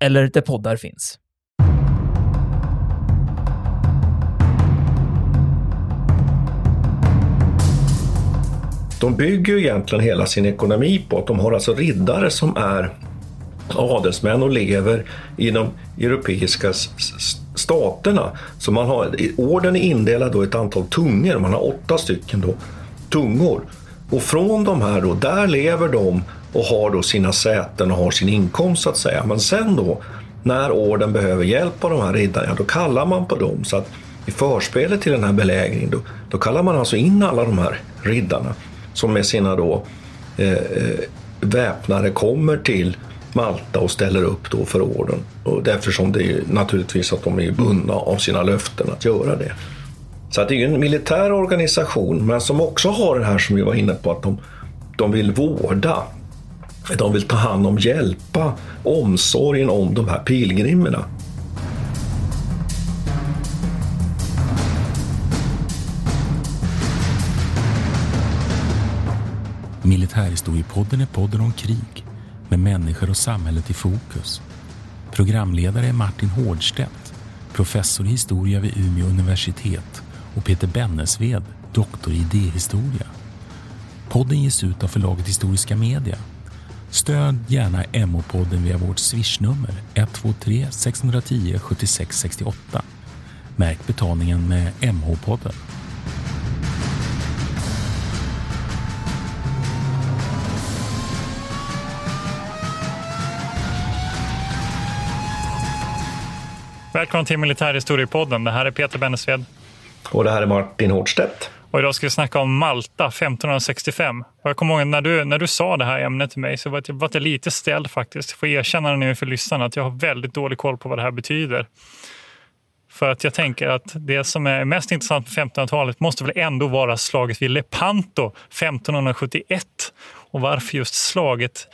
eller där poddar finns. De bygger ju egentligen hela sin ekonomi på att de har alltså riddare som är adelsmän och lever i de europeiska staterna. Så man har, orden är indelad i ett antal tungor, man har åtta stycken då, tungor. Och från de här då, där lever de och har då sina säten och har sin inkomst så att säga. Men sen då, när orden behöver hjälp av de här riddarna, då kallar man på dem. Så att i förspelet till den här belägringen, då, då kallar man alltså in alla de här riddarna som med sina då eh, eh, väpnare kommer till Malta och ställer upp då för orden. Och därför som det är naturligtvis att de är bundna av sina löften att göra det. Så att det är en militär organisation, men som också har det här som vi var inne på, att de, de vill vårda. De vill ta hand om, hjälpa, omsorgen om de här pilgrimerna. Militärhistoriepodden är podden om krig med människor och samhället i fokus. Programledare är Martin Hårdstedt, professor i historia vid Umeå universitet och Peter Bennesved, doktor i idéhistoria. Podden ges ut av förlaget Historiska Media. Stöd gärna MH-podden via vårt swishnummer 123 610 76 68. Märk betalningen med MH-podden. Välkommen till Militärhistoriepodden. Det här är Peter Bennesved. Och det här är Martin Hårdstedt. Och idag ska vi snacka om Malta 1565. Och jag kommer ihåg när du, när du sa det här ämnet till mig så var jag, var jag lite ställd faktiskt. Jag får erkänna nu för lyssnarna att jag har väldigt dålig koll på vad det här betyder. För att jag tänker att det som är mest intressant på 1500-talet måste väl ändå vara slaget vid Lepanto 1571. Och varför just slaget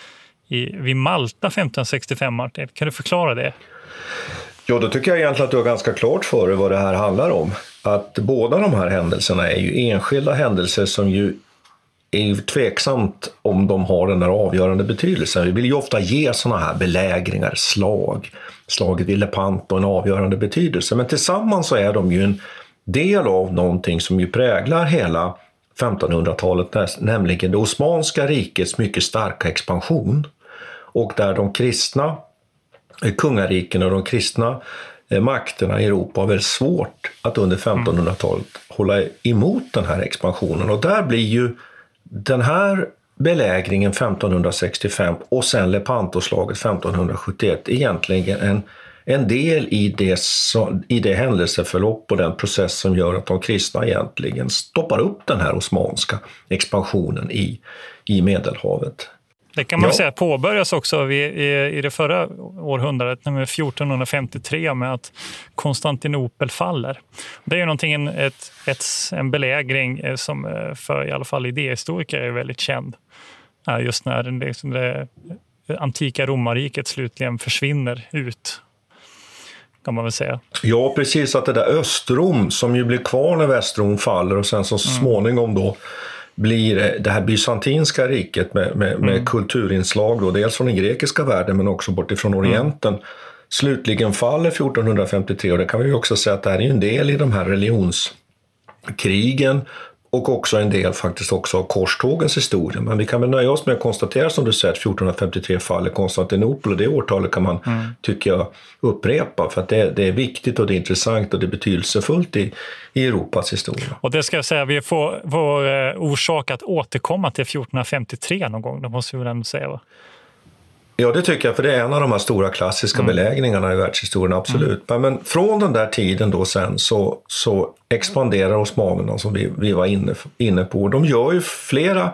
i, vid Malta 1565, Martin? Kan du förklara det? Ja, då tycker jag egentligen att du har ganska klart för dig vad det här handlar om. Att båda de här händelserna är ju enskilda händelser som ju är ju tveksamt om de har den där avgörande betydelsen. Vi vill ju ofta ge sådana här belägringar, slag, slaget vid Lepanto en avgörande betydelse. Men tillsammans så är de ju en del av någonting som ju präglar hela 1500-talet, nämligen det Osmanska rikets mycket starka expansion. Och där de kristna eh, kungariken och de kristna Eh, makterna i Europa har väldigt svårt att under 1500-talet hålla emot den här expansionen. Och där blir ju den här belägringen 1565 och sen Lepantoslaget 1571 egentligen en, en del i det, i det händelseförlopp och den process som gör att de kristna egentligen stoppar upp den här osmanska expansionen i, i Medelhavet. Det kan man ja. säga påbörjas också i, i, det förra århundradet, nämligen 1453 med att Konstantinopel faller. Det är ju någonting, ett, ett, en belägring eh, som eh, för i alla fall idéhistoriker är väldigt känd. Just när det, liksom det antika romarriket slutligen försvinner ut kan man väl säga. Ja, precis. Att det där Östrom som ju blir kvar när Västrom faller och sen så mm. småningom då blir det här bysantinska riket med, med, med mm. kulturinslag, då, dels från den grekiska världen men också bortifrån mm. Orienten, mm. slutligen faller 1453 och det kan vi också säga att det här är en del i de här religionskrigen och också en del faktiskt också av korstågens historia. Men vi kan väl nöja oss med att konstatera som du säger att 1453 faller Konstantinopel och det årtalet kan man, mm. tycker jag, upprepa för att det, det, är viktigt och det är intressant och det är betydelsefullt i, i Europas historia. Och det ska jag säga, vi får, får eh, orsak att återkomma till 1453 någon gång, det måste vi väl ändå säga? Va? Ja, det tycker jag, för det är en av de här stora klassiska mm. belägringarna i världshistorien, absolut. Mm. Men från den där tiden då sen så, så expanderar osmanerna som vi, vi var inne, inne på. De gör ju flera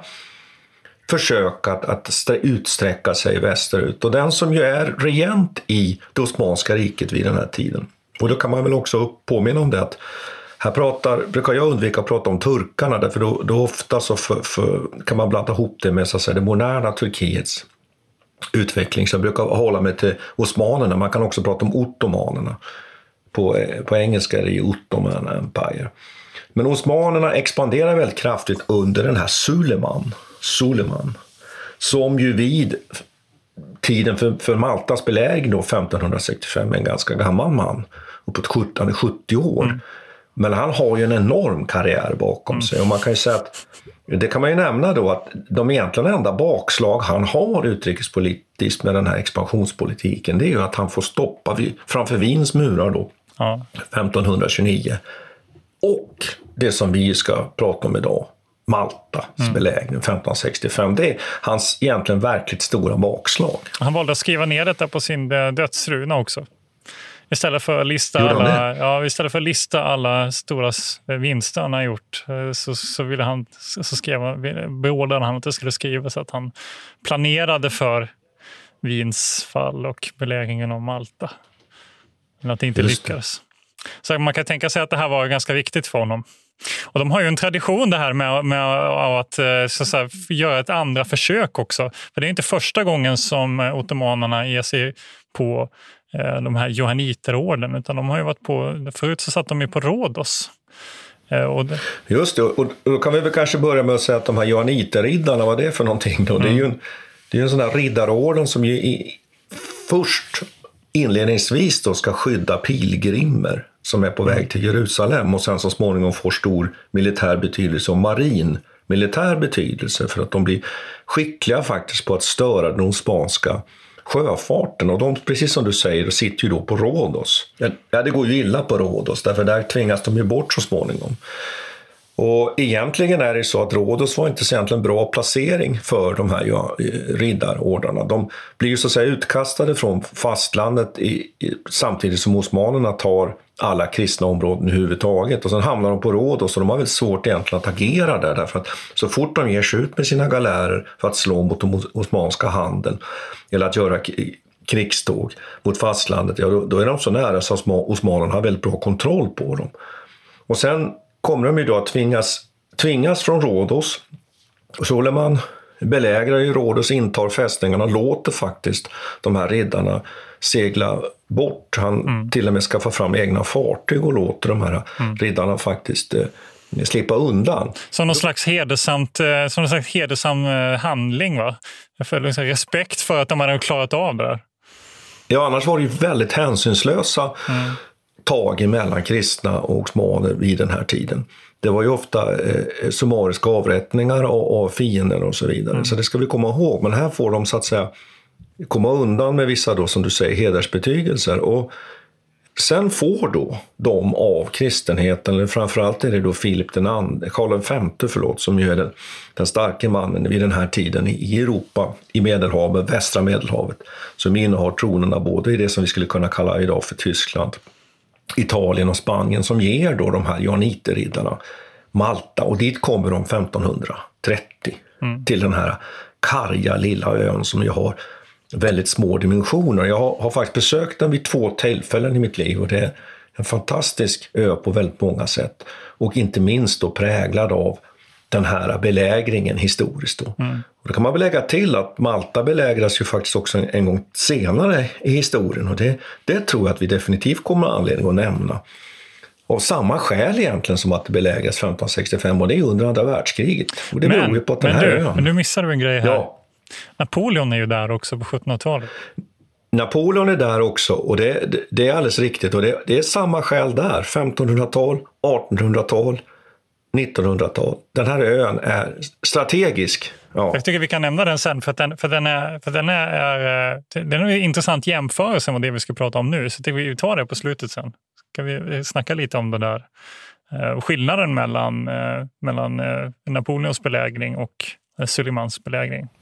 försök att, att utsträcka sig västerut och den som ju är regent i det Osmanska riket vid den här tiden. Och då kan man väl också påminna om det att här pratar, brukar jag undvika att prata om turkarna därför då, då ofta så för, för, kan man blanda ihop det med så att säga, det moderna Turkiets utveckling. Så jag brukar hålla mig till osmanerna, man kan också prata om ottomanerna. På, på engelska är det ju Ottoman Empire. Men osmanerna expanderar väldigt kraftigt under den här Suleman, Suleman som ju vid tiden för, för Maltas belägring då 1565 är en ganska gammal man, uppåt 70 år. Mm. Men han har ju en enorm karriär bakom mm. sig och man kan ju säga att det kan man ju nämna då att de egentligen enda bakslag han har utrikespolitiskt med den här expansionspolitiken det är ju att han får stoppa framför Wiens murar då, ja. 1529. Och det som vi ska prata om idag, Maltas mm. belägring 1565. Det är hans egentligen verkligt stora bakslag. Han valde att skriva ner detta på sin eh, dödsruna också. Istället för att lista, alla, ja, istället för att lista alla stora vinster han har gjort eh, så, så, ville han, så skrev, beordrade han att det skulle skrivas att han planerade för Wiens fall och belägringen av Malta. Men att det inte Just lyckades. Det. Så man kan tänka sig att det här var ganska viktigt för honom. Och De har ju en tradition det här med, med att, eh, så att säga, göra ett andra försök också. För Det är inte första gången som eh, ottomanerna ger sig på de här johanniterorden, utan de har ju varit på, förut så satt de ju på Rhodos. Eh, det... Just det, och då kan vi väl kanske börja med att säga att de här johanniterriddarna, vad det är för någonting då? Mm. Det är ju en, det är en sån här riddarorden som ju i, först inledningsvis då ska skydda pilgrimer som är på väg till Jerusalem och sen så småningom får stor militär betydelse och marin militär betydelse för att de blir skickliga faktiskt på att störa den osmanska sjöfarten. Och de, precis som du säger, sitter ju då på Rhodos. Ja, det går ju illa på Rhodos, därför där tvingas de ju bort så småningom. Och egentligen är det så att Rhodos var inte så egentligen bra placering för de här ja, riddarordrarna. De blir ju så att säga utkastade från fastlandet i, i, samtidigt som osmanerna tar alla kristna områden överhuvudtaget. Och sen hamnar de på Rhodos och de har väldigt svårt egentligen att agera där därför att så fort de ger sig ut med sina galärer för att slå mot den osmanska handeln eller att göra krigståg mot fastlandet, ja då, då är de så nära så att osmanerna har väldigt bra kontroll på dem. Och sen kommer de ju då att tvingas, tvingas från Rhodos. Suleman belägrar ju Rhodos, intar fästningarna, låter faktiskt de här riddarna segla bort. Han mm. till och med skaffar fram egna fartyg och låter de här mm. riddarna faktiskt eh, slippa undan. Som någon slags hedersamt, eh, som någon slags hedersam eh, handling va? För liksom respekt för att de hade klarat av det där. Ja, annars var det ju väldigt hänsynslösa mm tag mellan kristna och osmaner vid den här tiden. Det var ju ofta eh, summariska avrättningar av, av fienden och så vidare. Mm. Så det ska vi komma ihåg. Men här får de så att säga komma undan med vissa då, som du säger, hedersbetygelser. Och sen får då de av kristenheten, eller framförallt är det då Filip den andre, Karl V förlåt, som ju är den, den starke mannen vid den här tiden i Europa, i Medelhavet, västra Medelhavet, som innehar tronerna både i det som vi skulle kunna kalla idag för Tyskland, Italien och Spanien som ger då de här johanniterriddarna Malta och dit kommer de 1530 mm. till den här karga lilla ön som ju har väldigt små dimensioner. Jag har, har, faktiskt besökt den vid två tillfällen i mitt liv och det är en fantastisk ö på väldigt många sätt och inte minst då präglad av den här belägringen historiskt. Då. Mm. Och då kan man väl lägga till att Malta belägras ju faktiskt också en, en gång senare i historien och det, det tror jag att vi definitivt kommer att ha anledning att nämna. Av samma skäl egentligen som att det belägras 1565 och det är under andra världskriget. Och det men, beror ju på att den här du, ön... Men nu missar du en grej här. Ja. Napoleon är ju där också på 1700-talet. Napoleon är där också och det, det, det är alldeles riktigt och det, det är samma skäl där. 1500-tal, 1800-tal, 1900-tal. Den här ön är strategisk. Ja. Jag tycker vi kan nämna den sen, för, den, för, den, är, för den, är, är, den är en intressant jämförelse med det vi ska prata om nu. Så vi tar det på slutet sen. Ska vi snacka lite om det där. Eh, skillnaden mellan, eh, mellan eh, Napoleons belägring och Suleimans belägring,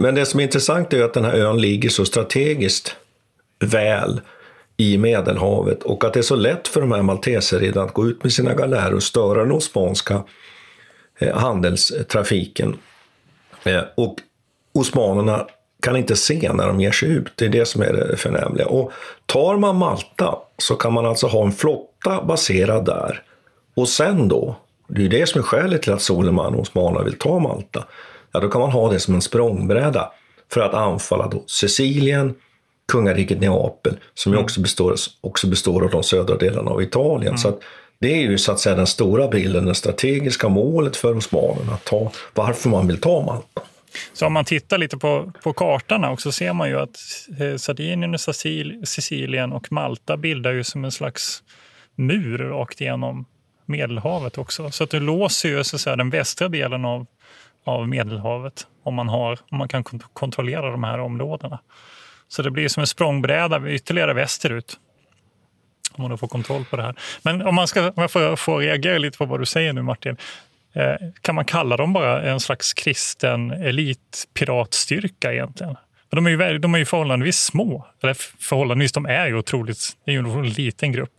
Men det som är intressant är att den här ön ligger så strategiskt väl i Medelhavet och att det är så lätt för de här malteserriddarna att gå ut med sina galärer och störa den osmanska eh, handelstrafiken. Eh, och osmanerna kan inte se när de ger sig ut. Det är det som är det förnämliga. Och tar man Malta så kan man alltså ha en flotta baserad där. Och sen då, det är det som är skälet till att Soleman och osmanerna vill ta Malta. Ja, då kan man ha det som en språngbräda för att anfalla då Sicilien, kungariket Neapel, som ju också består, också består av de södra delarna av Italien. Mm. Så att det är ju så att säga den stora bilden, det strategiska målet för osmanerna, att ta, varför man vill ta Malta. Så om man tittar lite på, på kartan också ser man ju att eh, Sardinien, och Sicil, Sicilien och Malta bildar ju som en slags mur rakt igenom Medelhavet också. Så att det låser ju så att säga, den västra delen av, av Medelhavet om man, har, om man kan kont- kontrollera de här områdena. Så det blir som en språngbräda ytterligare västerut. Om man då får kontroll på det här. Men om man ska om jag får, får reagera lite på vad du säger nu Martin. Eh, kan man kalla dem bara en slags kristen elitpiratstyrka egentligen? För de är ju, de är ju förhållandevis små. Eller förhållandevis, de är ju otroligt, det är ju en liten grupp.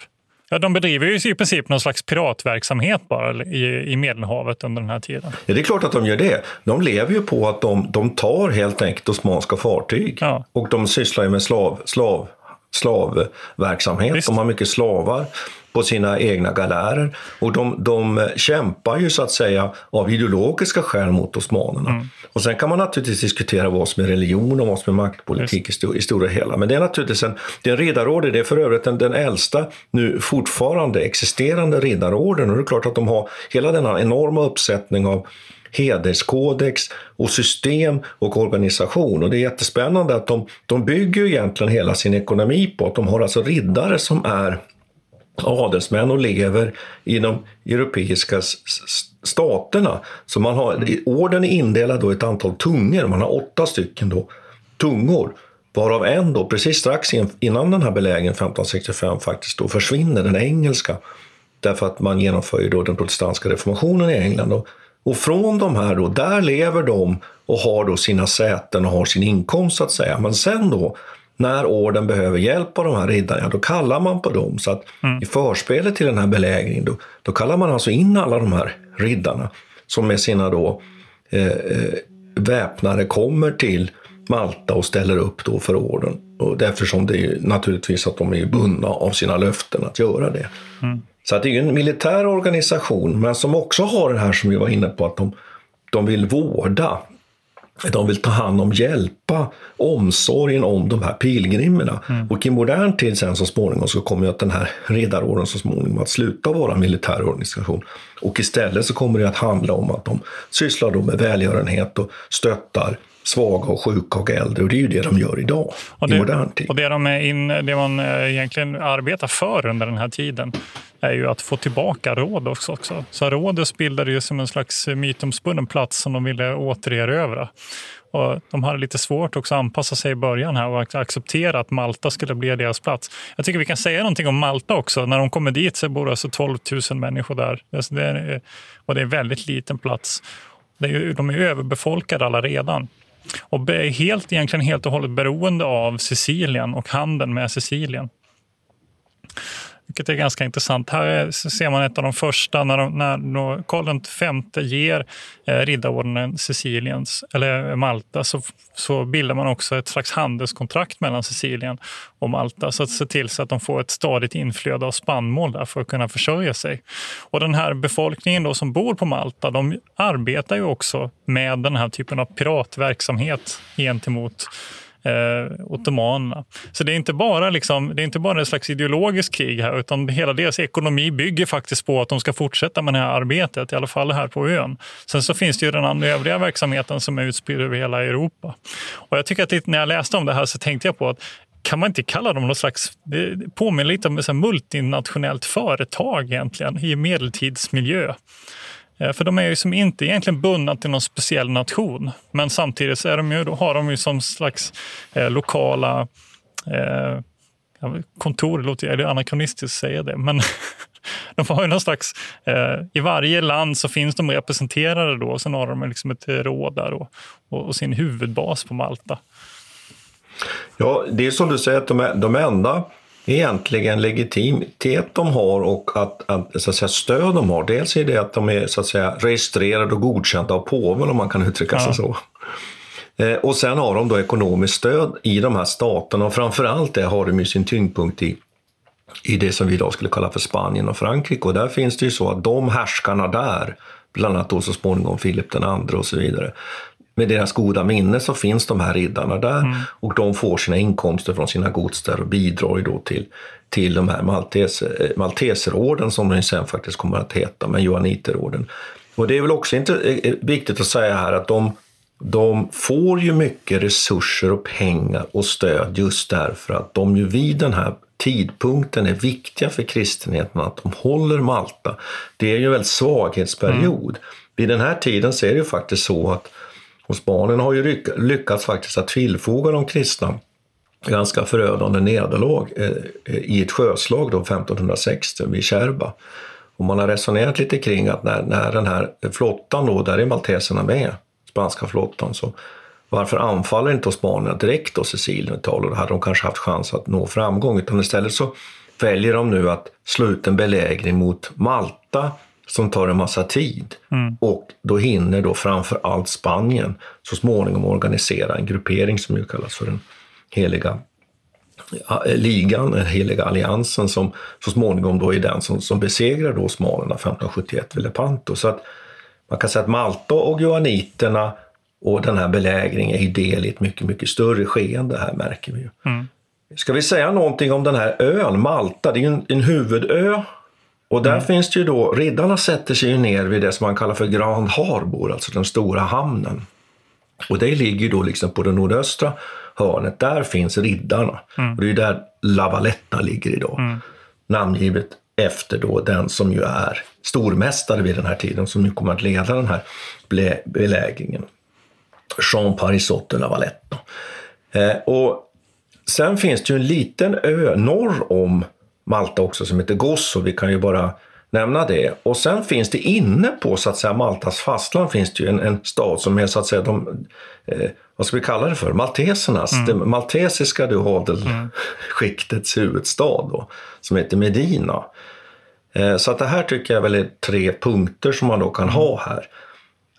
Ja, de bedriver ju i princip någon slags piratverksamhet bara i, i Medelhavet under den här tiden. Ja, det är klart att de gör det. De lever ju på att de, de tar helt enkelt osmanska fartyg. Ja. Och de sysslar ju med slav, slav, slavverksamhet. Visst. De har mycket slavar på sina egna galärer. Och de, de kämpar ju så att säga av ideologiska skäl mot osmanerna. Mm. Och sen kan man naturligtvis diskutera vad som är religion och vad som är maktpolitik sto, i stora hela. Men det är naturligtvis en, det är en riddarorden, det är för övrigt den, den äldsta nu fortfarande existerande riddarorden. Och det är klart att de har hela denna enorma uppsättning av hederskodex och system och organisation. Och det är jättespännande att de, de bygger egentligen hela sin ekonomi på att de har alltså riddare som är adelsmän och lever i de europeiska staterna. Så man har, orden är indelad då i ett antal tungor, man har åtta stycken då tungor. Varav en då precis strax in- innan den här belägringen 1565 faktiskt då försvinner, den engelska. Därför att man genomför ju då den protestantiska reformationen i England. Och, och från de här då, där lever de och har då sina säten och har sin inkomst så att säga. Men sen då, när orden behöver hjälp av de här riddarna, då kallar man på dem. Så att i förspelet till den här belägringen, då, då kallar man alltså in alla de här riddarna som med sina då eh, eh, väpnare kommer till Malta och ställer upp då för orden. Och därför som det är naturligtvis att de är bundna av sina löften att göra det. Så att det är en militär organisation, men som också har det här som vi var inne på, att de, de vill vårda. De vill ta hand om, hjälpa, omsorgen om de här pilgrimerna. Och i modern tid sen så småningom så kommer ju att den här riddarorden så småningom att sluta vara militär organisation. Och istället så kommer det att handla om att de sysslar då med välgörenhet och stöttar svaga och sjuka och äldre. Och det är ju det de gör idag, Och i det, modern tid. och det, de är in, det man eh, egentligen arbetar för under den här tiden är ju att få tillbaka Rhodos också. Så Rhodos bildade ju som en slags mytomspunnen plats som de ville återerövra. Och de hade lite svårt också att anpassa sig i början här och acceptera att Malta skulle bli deras plats. Jag tycker vi kan säga någonting om Malta också. När de kommer dit så bor det alltså 12 000 människor där. Alltså det är, och det är en väldigt liten plats. De är överbefolkade alla redan. Och är helt, egentligen helt och hållet beroende av Sicilien och handeln med Sicilien. Vilket är ganska intressant. Här ser man ett av de första när, de, när Karl V ger eh, riddarordenen Siciliens, eller eh, Malta så, så bildar man också ett slags handelskontrakt mellan Sicilien och Malta så att se till så att de får ett stadigt inflöde av spannmål där för att kunna försörja sig. Och den här befolkningen då som bor på Malta de arbetar ju också med den här typen av piratverksamhet gentemot eh, ottomanerna. Så det är inte bara liksom, det är inte bara ett slags ideologiskt krig här utan hela deras ekonomi bygger faktiskt på att de ska fortsätta med det här arbetet, i alla fall här på ön. Sen så finns det ju den övriga verksamheten som är utspridd över hela Europa. Och jag tycker att när jag läste om det här så tänkte jag på att kan man inte kalla dem något slags, det påminner lite om ett multinationellt företag egentligen i medeltidsmiljö. Eh, för de är ju som inte egentligen bundna till någon speciell nation. Men samtidigt så är de ju, då har de ju som slags eh, lokala eh, kontor, det låter det anakronistiskt att säga det, men de har ju någon slags, eh, i varje land så finns de representerade då, och sen har de liksom ett råd där och, och, och sin huvudbas på Malta. Ja, det är som du säger, att de, är, de enda egentligen legitimitet de har och att, att, så att säga, stöd de har. Dels är det att de är så att säga, registrerade och godkända av påven om man kan uttrycka sig ja. så. Eh, och sen har de då ekonomiskt stöd i de här staterna och framförallt det har de ju sin tyngdpunkt i i det som vi idag skulle kalla för Spanien och Frankrike. Och där finns det ju så att de härskarna där, bland annat då så småningom Filip den andre och så vidare, med deras goda minne så finns de här riddarna där mm. och de får sina inkomster från sina gods där och bidrar ju då till, till de här Maltes, eh, Malteserorden som den sen faktiskt kommer att heta, men Johanniterorden. Och det är väl också inte, eh, eh, viktigt att säga här att de, de får ju mycket resurser och pengar och stöd just därför att de ju vid den här tidpunkten är viktiga för kristenheten, att de håller Malta. Det är ju en väldigt svaghetsperiod. Mm. Vid den här tiden så är det ju faktiskt så att och Spanien har ju lyckats faktiskt att tillfoga de kristna ganska förödande nederlag eh, eh i ett sjöslag då 1560 vid Kärba. Och man har resonerat lite kring att när, när den här flottan då, där är malteserna med, spanska flottan, så varför anfaller inte Spanien direkt då Sicilien och Italien? Då hade de kanske haft chans att nå framgång. Utan istället så väljer de nu att slå ut en belägring mot Malta som tar en massa tid. Mm. Och då hinner då framför allt Spanien så småningom organisera en gruppering som ju kallas för den heliga ligan, den heliga alliansen som så småningom då är den som, som besegrar då osmanerna 1571 vid Lepanto. Så att man kan säga att Malta och johanniterna och den här belägringen är del i ett mycket, mycket större skeende här märker vi ju. Mm. Ska vi säga någonting om den här ön, Malta? Det är ju en, en huvudö och där mm. finns det ju då, riddarna sätter sig ju ner vid det som man kallar för Grand Harbor, alltså den stora hamnen. Och det ligger då liksom på det nordöstra hörnet, där finns riddarna. Mm. Och det är ju där La Valletta ligger idag. Mm. Namngivet efter då den som ju är stormästare vid den här tiden, som nu kommer att leda den här belägringen. Jean Parisot de La Valletta. Eh, och sen finns det ju en liten ö norr om Malta också som heter Gozo. Vi kan ju bara nämna det. Och sen finns det inne på så att säga Maltas fastland finns det ju en, en stad som är så att säga de, eh, vad ska vi kalla det för, maltesernas, mm. det maltesiska adelskiktets mm. huvudstad då, som heter Medina. Eh, så att det här tycker jag väl är tre punkter som man då kan mm. ha här.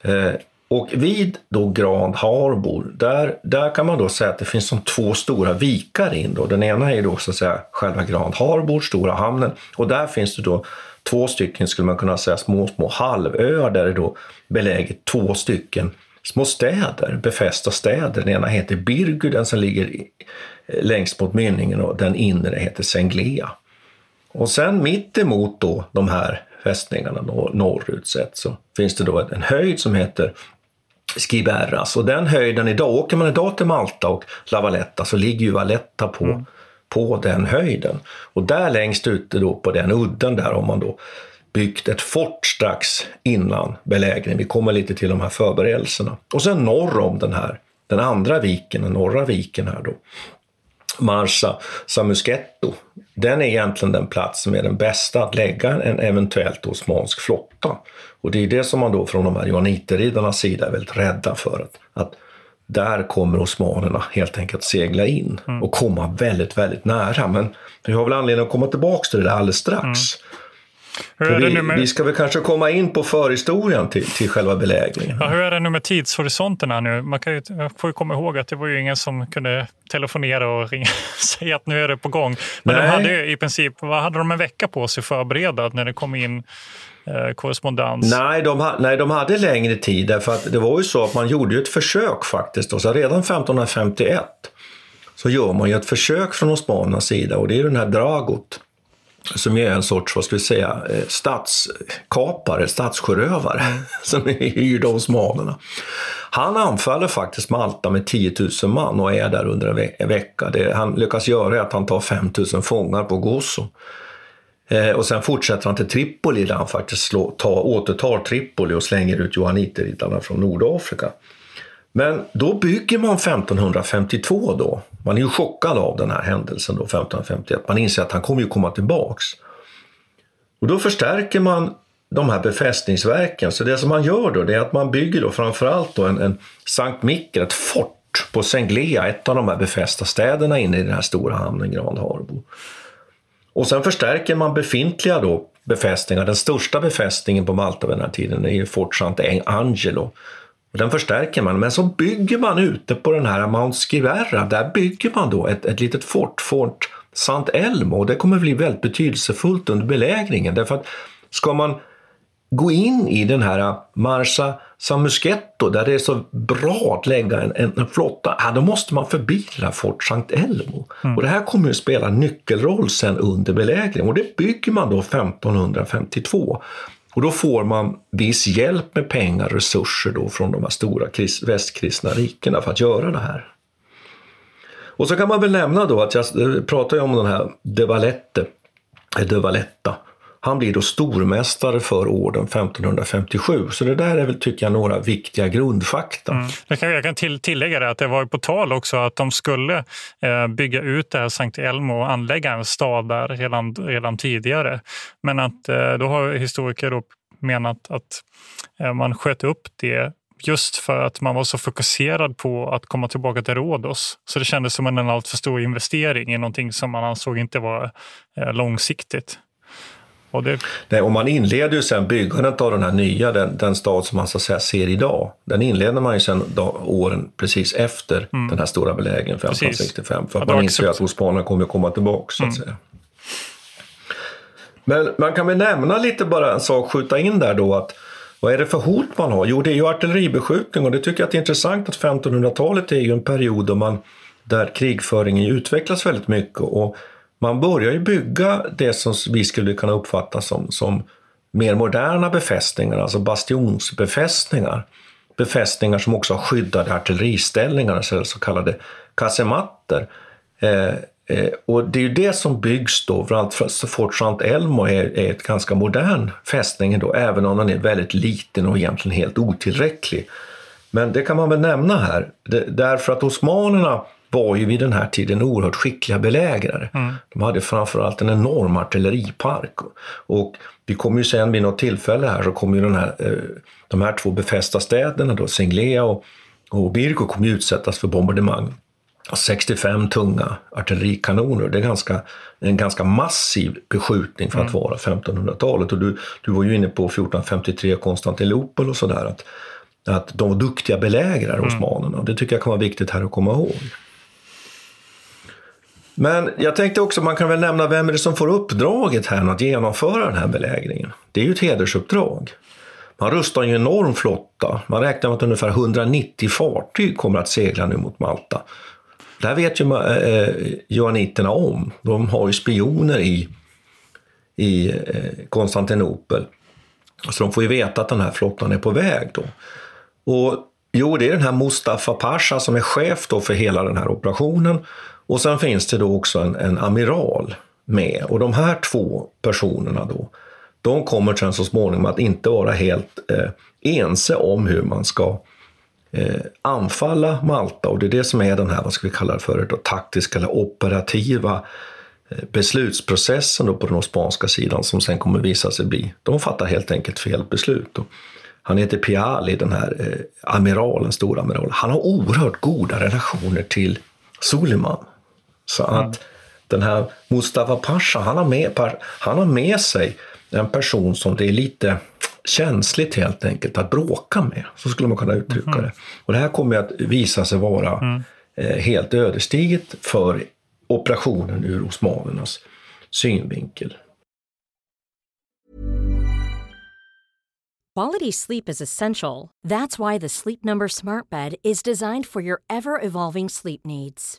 Eh, och vid då Grand Harbor, där, där kan man då säga att det finns som två stora vikar in. Då. Den ena är då så att säga själva Grand Harbor, stora hamnen, och där finns det då två stycken, skulle man kunna säga, små, små halvöar där det då beläget två stycken små städer, befästa städer. Den ena heter Birgu, den som ligger längst mot mynningen och den inre heter Senglea. Och sen mitt emot då de här fästningarna norrut sett så finns det då en höjd som heter Skiberras och den höjden idag, åker man idag till Malta och La Valletta så ligger ju Valletta på, mm. på den höjden. Och där längst ute då på den udden där har man då byggt ett fort strax innan belägringen. Vi kommer lite till de här förberedelserna. Och sen norr om den här den andra viken, den norra viken här då, Marsa Samusketto, den är egentligen den plats som är den bästa att lägga en eventuellt osmansk flotta. Och det är det som man då från de här johanniterriddarnas sida är väldigt rädda för. Att, att där kommer osmanerna helt enkelt segla in mm. och komma väldigt, väldigt nära. Men vi har väl anledning att komma tillbaka till det där alldeles strax. Mm. Vi, med... vi, ska väl kanske komma in på förhistorien till, till själva belägringen. Ja, hur är det nu med tidshorisonterna nu? Man kan ju, får ju komma ihåg att det var ju ingen som kunde telefonera och ringa och säga att nu är det på gång. Men Nej. de hade ju i princip, vad hade de en vecka på sig förbereda när det kom in eh, korrespondens? Nej de, nej, de hade längre tid därför att det var ju så att man gjorde ett försök faktiskt. Då. Så redan 1551 så gör man ju ett försök från osmanernas sida och det är den här Dragut som är en sorts, vad ska vi säga, eh, statskapare, statssjörövare, mm. som är hyrd av osmanerna. Han anfaller faktiskt Malta med 10 000 man och är där under en, ve en vecka. Det han lyckas göra är att han tar 5 000 fångar på Gozo. Eh, och sen fortsätter han till Tripoli där han faktiskt slå, ta, återtar Tripoli och slänger ut johanniterriddarna från Nordafrika. Men då bygger man 1552 då. Man är ju chockad av den här händelsen då, 1551. Man inser att han kommer ju komma tillbaks. Och då förstärker man de här befästningsverken. Så det som man gör då, det är att man bygger då framförallt då en, en Sankt Mikkel, ett fort på Senglea, ett av de här befästa städerna inne i den här stora hamnen Grand Harbo. Och sen förstärker man befintliga då befästningar. Den största befästningen på Malta vid den här tiden är ju Fort Sant'Angelo Angelo den förstärker man, men så bygger man ute på den här Mount Skirerra, där bygger man då ett, ett litet fort, Fort Sant Elmo, det kommer bli väldigt betydelsefullt under belägringen. Därför att ska man gå in i den här Marsa Samusketto, där det är så bra att lägga en, en, flotta, ja, då måste man förbi det Fort Sankt Elmo. Mm. Och det här kommer att spela nyckelroll sen under belägringen och det bygger man då 1552. Och då får man viss hjälp med pengar och resurser då från de här stora västkristna rikena för att göra det här. Och så kan man väl nämna då att jag pratar ju om den här De Valette, De Valletta han blir då stormästare för orden 1557. Så det där är väl, tycker jag, några viktiga grundfakta. Mm. Jag kan, jag kan till, tillägga det att det var på tal också att de skulle eh, bygga ut det här Sankt Elmo och anlägga en stad där redan, redan tidigare. Men att eh, då har historiker då menat att eh, man sköt upp det just för att man var så fokuserad på att komma tillbaka till Rhodos. Så det kändes som en alltför stor investering i någonting som man ansåg inte var eh, långsiktigt. Och, det... Nej, och man inleder ju sen byggandet av den här nya, den, den stad som man så att säga ser idag. Den inleder man ju sen då, åren precis efter mm. den här stora belägringen 1565. För att ja, man inser att osmanerna kommer att komma tillbaka så att mm. säga. Men man kan väl nämna lite bara en sak, skjuta in där då att vad är det för hot man har? Jo, det är ju artilleribeskjutning och det tycker jag är intressant att 1500-talet är ju en period då man, där krigföringen utvecklas väldigt mycket och man börjar ju bygga det som vi skulle kunna uppfatta som, som mer moderna befästningar, alltså bastionsbefästningar. Befästningar som också har skyddade artilleriställningar, så, så kallade kasematter. Eh, eh, och det är ju det som byggs då, för Fort Sant Elmo är, är ett ganska modern fästning då, även om den är väldigt liten och egentligen helt otillräcklig. Men det kan man väl nämna här, det, därför att osmanerna var ju vid den här tiden oerhört skickliga belägrare. Mm. De hade framförallt en enorm artilleripark. Och vi kommer ju sen vid något tillfälle här så kommer ju den här, eh, de här två befästa städerna, då, Singlea och, och Birko, kommer utsättas för bombardemang. 65 tunga artillerikanoner. Det är ganska, en ganska massiv beskjutning för att mm. vara 1500-talet. Och du, du var ju inne på 1453 Konstantinopel och sådär. Att, att de var duktiga belägrare, mm. osmanerna. Det tycker jag kan vara viktigt här att komma ihåg. Men jag tänkte också, man kan väl nämna vem är det som får uppdraget här att genomföra den här belägringen? Det är ju ett hedersuppdrag. Man rustar en enorm flotta. Man räknar med att ungefär 190 fartyg kommer att segla nu mot Malta. Det här vet ju eh, eh johanniterna om. De har ju spioner i, i eh, Konstantinopel. Så de får ju veta att den här flottan är på väg. Då. Och Jo, det är den här Mustafa Pasha som är chef då för hela den här operationen. Och sen finns det då också en, en amiral med. Och de här två personerna då, de kommer sen så småningom att inte vara helt eh, ense om hur man ska eh, anfalla Malta och det är det som är den här, vad ska vi kalla det för, då, taktiska eller operativa eh, beslutsprocessen då på den osmanska sidan som sen kommer visa sig bli, de fattar helt enkelt fel beslut. Och han heter Piali, den här eh, amiralen, storamiralen. Han har oerhört goda relationer till Suleiman. Så att mm. den här Mustafa Pasha, han har, med, han har med sig en person som det är lite känsligt helt enkelt att bråka med. Så skulle man kunna uttrycka mm. det. Och det här kommer att visa sig vara mm. eh, helt ödesdigert för operationen ur osmanernas synvinkel. Quality sleep is essential. That's why the Sleep Number smart bed is designed for your ever evolving sleep needs.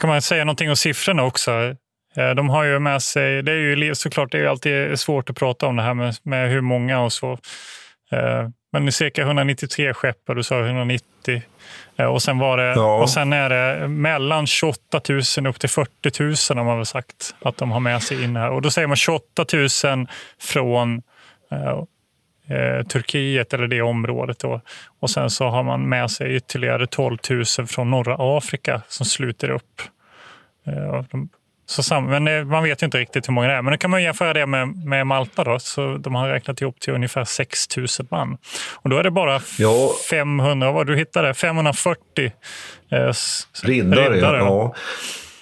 Kan man säga någonting om siffrorna också? Eh, de har ju med sig, det är ju såklart det är alltid svårt att prata om det här med, med hur många och så. Eh, men cirka 193 skepp och du sa 190. Eh, och sen, var det, ja. och sen är det mellan 28 000 upp till 40 000 har man väl sagt att de har med sig in här. Och då säger man 28 000 från eh, Turkiet eller det området. Då. Och sen så har man med sig ytterligare 12 000 från norra Afrika som sluter upp. Eh, de, så sam, men eh, man vet ju inte riktigt hur många det är. Men då kan man jämföra det med, med Malta. Då, så de har räknat ihop till ungefär 6 000 man. Och då är det bara ja. 500, vad du hittade, 540 eh, riddare. riddare ja.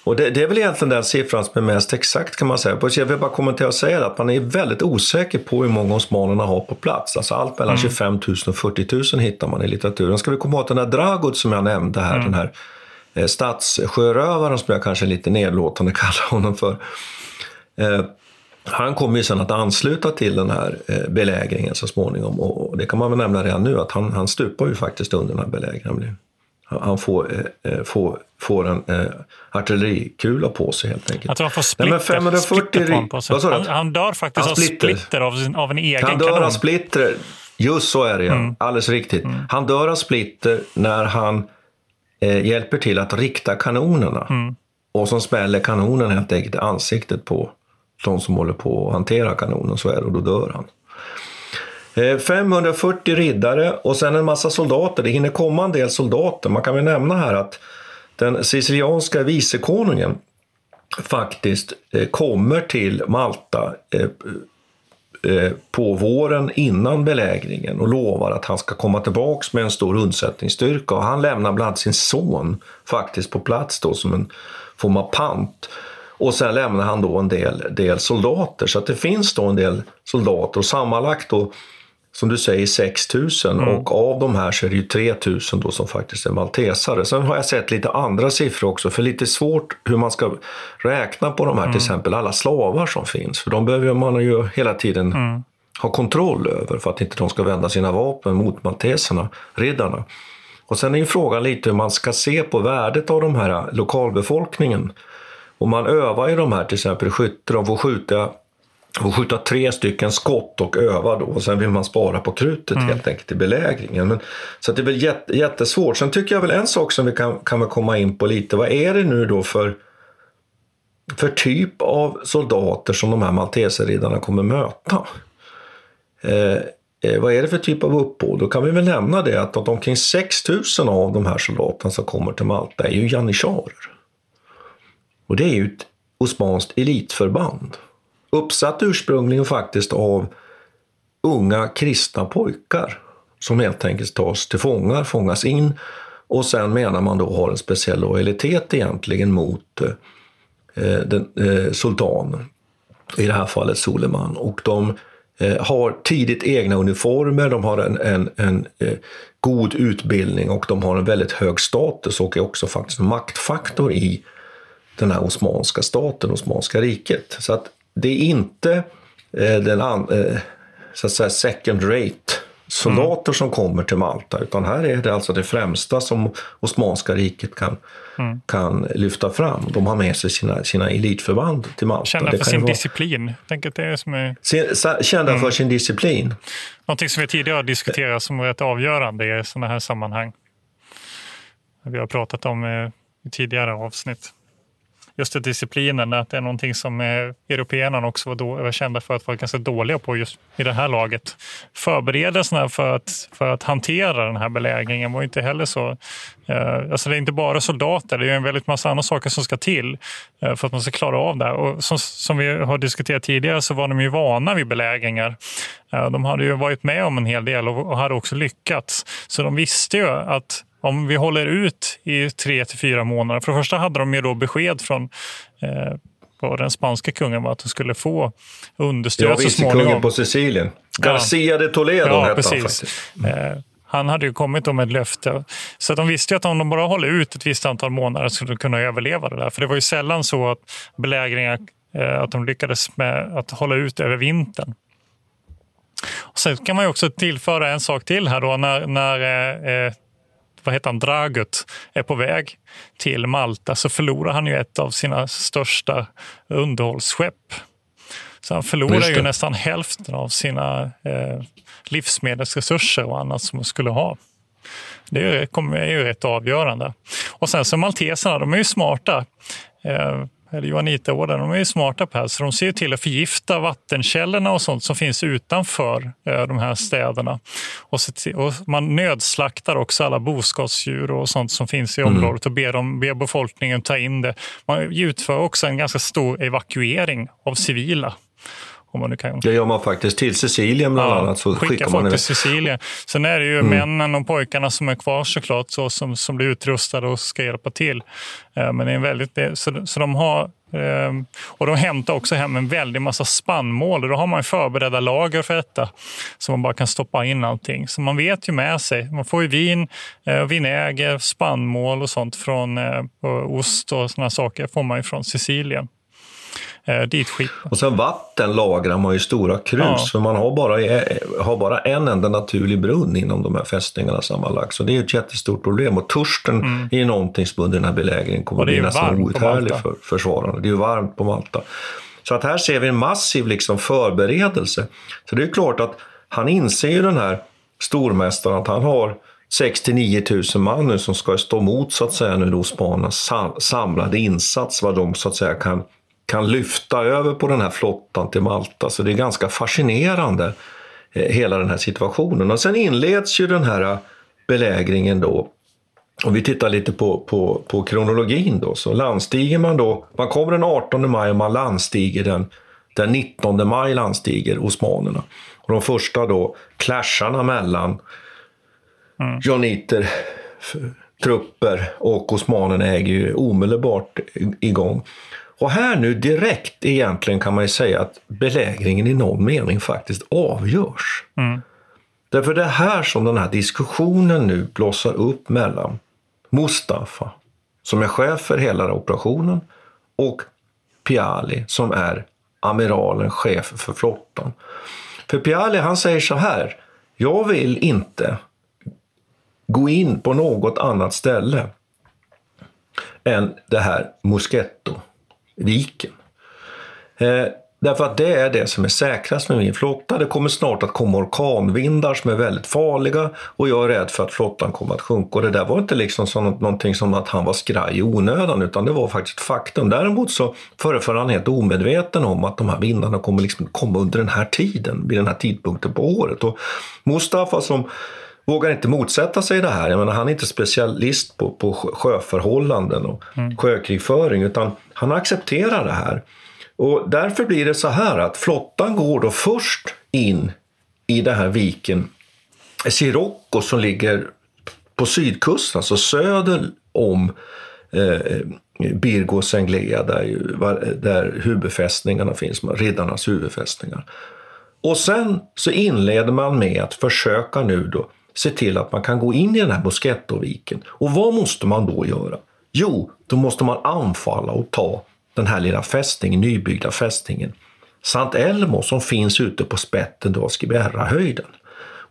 Och det, det, är väl egentligen den siffran som är mest exakt kan man säga. Jag vill bara kommentera och säga att man är väldigt osäker på hur många osmanerna har på plats. Alltså allt mellan mm. 25 000 och 40 000 hittar man i litteraturen. Ska vi komma ihåg att den här Dragut som jag nämnde här, mm. den här eh, statssjörövaren som jag kanske lite nedlåtande kallar honom för. Eh, han kommer ju sen att ansluta till den här eh, belägringen så småningom och det kan man väl nämna redan nu att han, han stupar ju faktiskt under den här belägringen. Han får, eh, eh, får, får en eh, artillerikula på sig helt enkelt. Jag tror han får splitter, Nej, 540, på sig. Han, han, dör faktiskt han av splitter av, sin, av en egen Han dör kanon. av splitter, just så är det ja. Mm. Alldeles riktigt. Mm. Han dör av splitter när han eh, hjälper till att rikta kanonerna. Mm. Och som smäller kanonen helt enkelt i ansiktet på de som håller på att hantera kanonen, så är det, och då dör han. Eh, 540 riddare och sen en massa soldater. Det hinner komma en del soldater. Man kan väl nämna här att den sicilianska vicekonungen faktiskt eh, kommer till Malta eh, på våren innan belägringen och lovar att han ska komma tillbaks med en stor undsättningsstyrka. Och han lämnar bland annat sin son faktiskt på plats då som en form av pant. Och sen lämnar han då en del, del soldater. Så att det finns då en del soldater och sammanlagt då som du säger 6 000 mm. och av de här så är det ju 3 000 då som faktiskt är maltesare. Sen har jag sett lite andra siffror också, för lite svårt hur man ska räkna på de här, mm. till exempel alla slavar som finns. För de behöver man ju hela tiden mm. ha kontroll över för att inte de ska vända sina vapen mot malteserna, riddarna. Och sen är ju frågan lite hur man ska se på värdet av de här lokalbefolkningen. Och man övar ju de här till exempel skytte, de får skjuta och skjuta tre stycken skott och öva då. Och sen vill man spara på krutet mm. helt enkelt i belägringen. Men, så det är väl jättesvårt. Sen tycker jag väl en sak som vi kan, kan komma in på lite. Vad är det nu då för för typ av soldater som de här malteserriddarna kommer möta. Eh, eh, vad är det för typ av uppbåd? Då kan vi väl nämna det att, att omkring 6 000 av de här soldaterna som kommer till Malta är ju janissarer. Och det är ju ett osmanskt elitförband. Uppsatt ursprungligen faktiskt av unga kristna pojkar som helt enkelt tas till fångar, fångas in och sen menar man då har en speciell lojalitet egentligen mot eh, den, eh, sultanen, i det här fallet Suleiman. Och de eh, har tidigt egna uniformer, de har en, en, en eh, god utbildning och de har en väldigt hög status och är också faktiskt en maktfaktor i den här osmanska staten, Osmanska riket. Så att det är inte eh, den an, eh, så att säga second rate soldater mm. som kommer till Malta, utan här är det alltså det främsta som Osmanska riket kan, mm. kan lyfta fram. De har med sig sina, sina elitförband till Malta. Kända för sin vara... disciplin. Tänk det är som är... Kända mm. för sin disciplin. Någonting som vi tidigare har diskuterat som är rätt avgörande i sådana här sammanhang. Vi har pratat om i tidigare avsnitt just det, disciplinen, att det är någonting som européerna också var, då, var kända för att vara ganska dåliga på just i det här laget. Förberedelserna för att, för att hantera den här belägringen var inte heller så... Eh, alltså det är inte bara soldater, det är en väldigt massa andra saker som ska till eh, för att man ska klara av det. Och som, som vi har diskuterat tidigare så var de ju vana vid belägringar. Eh, de hade ju varit med om en hel del och, och hade också lyckats. Så de visste ju att om vi håller ut i tre till fyra månader. För det första hade de ju då besked från eh, den spanska kungen var att de skulle få understöd ja, så småningom. kungen på Sicilien. Garcia de Toledo ja, hette precis. han faktiskt. Mm. Eh, han hade ju kommit med ett löfte. Så de visste att om de bara håller ut ett visst antal månader skulle de kunna överleva det där. För det var ju sällan så att belägringar, eh, att de lyckades med att hålla ut över vintern. Och sen kan man ju också tillföra en sak till här då när, när eh, eh vad heter han, Dragut är på väg till Malta så förlorar han ju ett av sina största underhållsskepp. Så han förlorar ju nästan hälften av sina eh, livsmedelsresurser och annat som han skulle ha. Det är ju rätt avgörande. Och sen så malteserna, de är ju smarta. Eh, eller Johannitaorden, de är ju smarta på här, så de ser till att förgifta vattenkällorna och sånt som finns utanför eh, de här städerna. Och, till, och, man nödslaktar också alla boskapsdjur och sånt som finns i mm. området och ber, dem, ber befolkningen ta in det. Man utför också en ganska stor evakuering av civila. Om man nu kan. Det gör man faktiskt till Sicilien bland ja, annat. Så skickar, skickar man folk till Sicilien. Sen är det ju mm. männen och pojkarna som är kvar såklart, så, som, som blir utrustade och ska hjälpa till. Eh, men det är väldigt, så, så de har eh, och de hämtar också hem en väldig massa spannmål och då har man förberedda lager för detta. Så man bara kan stoppa in allting. Så man vet ju med sig. Man får ju vin, eh, vinäger, spannmål och sånt från och ost och såna saker får man ju från Sicilien eh, ditskip. Och sen vatten lagrar man i stora krus, ja. för man har bara, har bara en enda naturlig brunn inom de här fästningarna sammanlagt. Så det är ett jättestort problem. Och törsten mm. är någonting som under den här belägringen kommer att bli nästan outhärdlig för försvararna. Det är ju varmt på Malta. Så att här ser vi en massiv liksom förberedelse. Så det är klart att han inser ju den här stormästaren att han har 6 9 000 man nu som ska stå emot så att säga nu då Spanens samlade insats, vad de så att säga kan kan lyfta över på den här flottan till Malta. Så det är ganska fascinerande, eh, hela den här situationen. Och sen inleds ju den här belägringen då. Om vi tittar lite på, på, på kronologin då, så landstiger man då, man kommer den 18 maj och man landstiger den, den 19 maj landstiger osmanerna. Och de första då clasharna mellan mm. Joniter, trupper och osmanerna äger ju omedelbart igång. Och här nu direkt egentligen kan man ju säga att belägringen i någon mening faktiskt avgörs. Mm. Därför det är här som den här diskussionen nu blossar upp mellan Mustafa, som är chef för hela operationen, och Piali, som är amiralen, chef för flottan. För Piali han säger så här, jag vill inte gå in på något annat ställe än det här Musketto viken. Eh, Därför att det är det som är säkrast med min flotta. Det kommer snart att komma orkanvindar som är väldigt farliga och jag är rädd för att flottan kommer att sjunka. Och det där var inte liksom som någonting som att han var skraj i onödan utan det var faktiskt ett faktum. Däremot så föreföll han helt omedveten om att de här vindarna kommer liksom komma under den här tiden, vid den här tidpunkten på året. Och Mustafa som vågar inte motsätta sig det här. Jag menar, han är inte specialist på, på sjöförhållanden och mm. sjökrigföring utan han accepterar det här. Och därför blir det så här att flottan går då först in i den här viken Sirocco som ligger på sydkusten, alltså söder om eh, Birgo och Senglea där, där huvudfästningarna finns, riddarnas huvudfästningar. Och sen så inleder man med att försöka nu då se till att man kan gå in i den här Boschettoviken. Och vad måste man då göra? Jo, då måste man anfalla och ta den här lilla fästningen, nybyggda fästningen Sant Elmo som finns ute på spetten av Skibberrahöjden.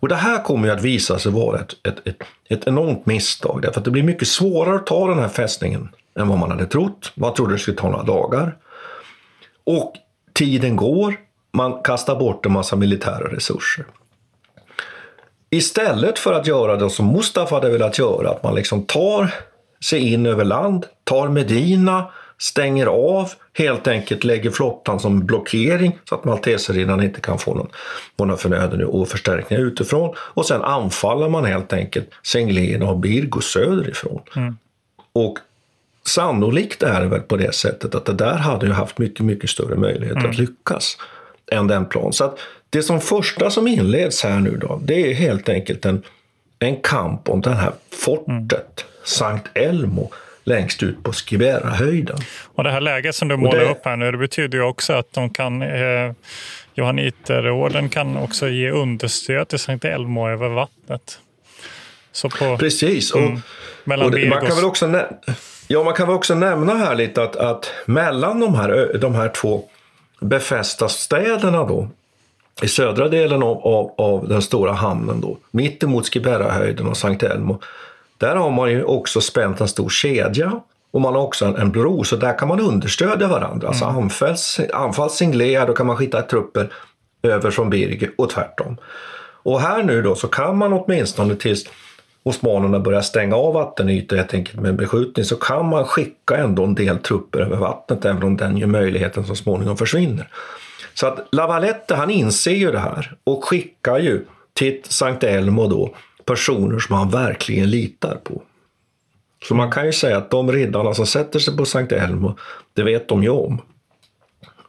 Och det här kommer ju att visa sig vara ett, ett, ett, ett enormt misstag därför att det blir mycket svårare att ta den här fästningen än vad man hade trott. Man trodde det skulle ta några dagar. Och tiden går, man kastar bort en massa militära resurser. Istället för att göra det som Mustafa hade velat göra, att man liksom tar sig in över land, tar Medina, stänger av, helt enkelt lägger flottan som blockering så att malteserriddarna inte kan få någon, någon förnöden och förstärkningar utifrån. Och sen anfaller man helt enkelt Senglena och Birgo söderifrån. Mm. Och sannolikt är det väl på det sättet att det där hade ju haft mycket, mycket större möjlighet mm. att lyckas än den plan. Så att det som första som inleds här nu då, det är helt enkelt en, en kamp om det här fortet, mm. Sankt Elmo, längst ut på Skibera-höjden. Och det här läget som du målar det... upp här nu, det betyder ju också att de kan eh, Johanniterorden kan också ge understöd till Sankt Elmo över vattnet. På, Precis. Och, mm, och det, man kan väl också ja, man kan väl också nämna här lite att, att mellan de här, de här två befästa städerna då, i södra delen av, av, av den stora hamnen då, mittemot Skibera-höjden och Sankt Elmo, där har man ju också spänt en stor kedja och man har också en, en bro, så där kan man understödja varandra. Alltså mm. anfalls, anfalls Singlea, då kan man skicka trupper över från Birge och tvärtom. Och här nu då så kan man åtminstone tills osmanerna börjar stänga av vattenytor helt enkelt med beskjutning så kan man skicka ändå en del trupper över vattnet även om den ju möjligheten så småningom försvinner. Så att Lavalette han inser ju det här och skickar ju till Sankt Elmo då personer som han verkligen litar på. Så man kan ju säga att de riddarna som sätter sig på Sankt Elmo, det vet de ju om.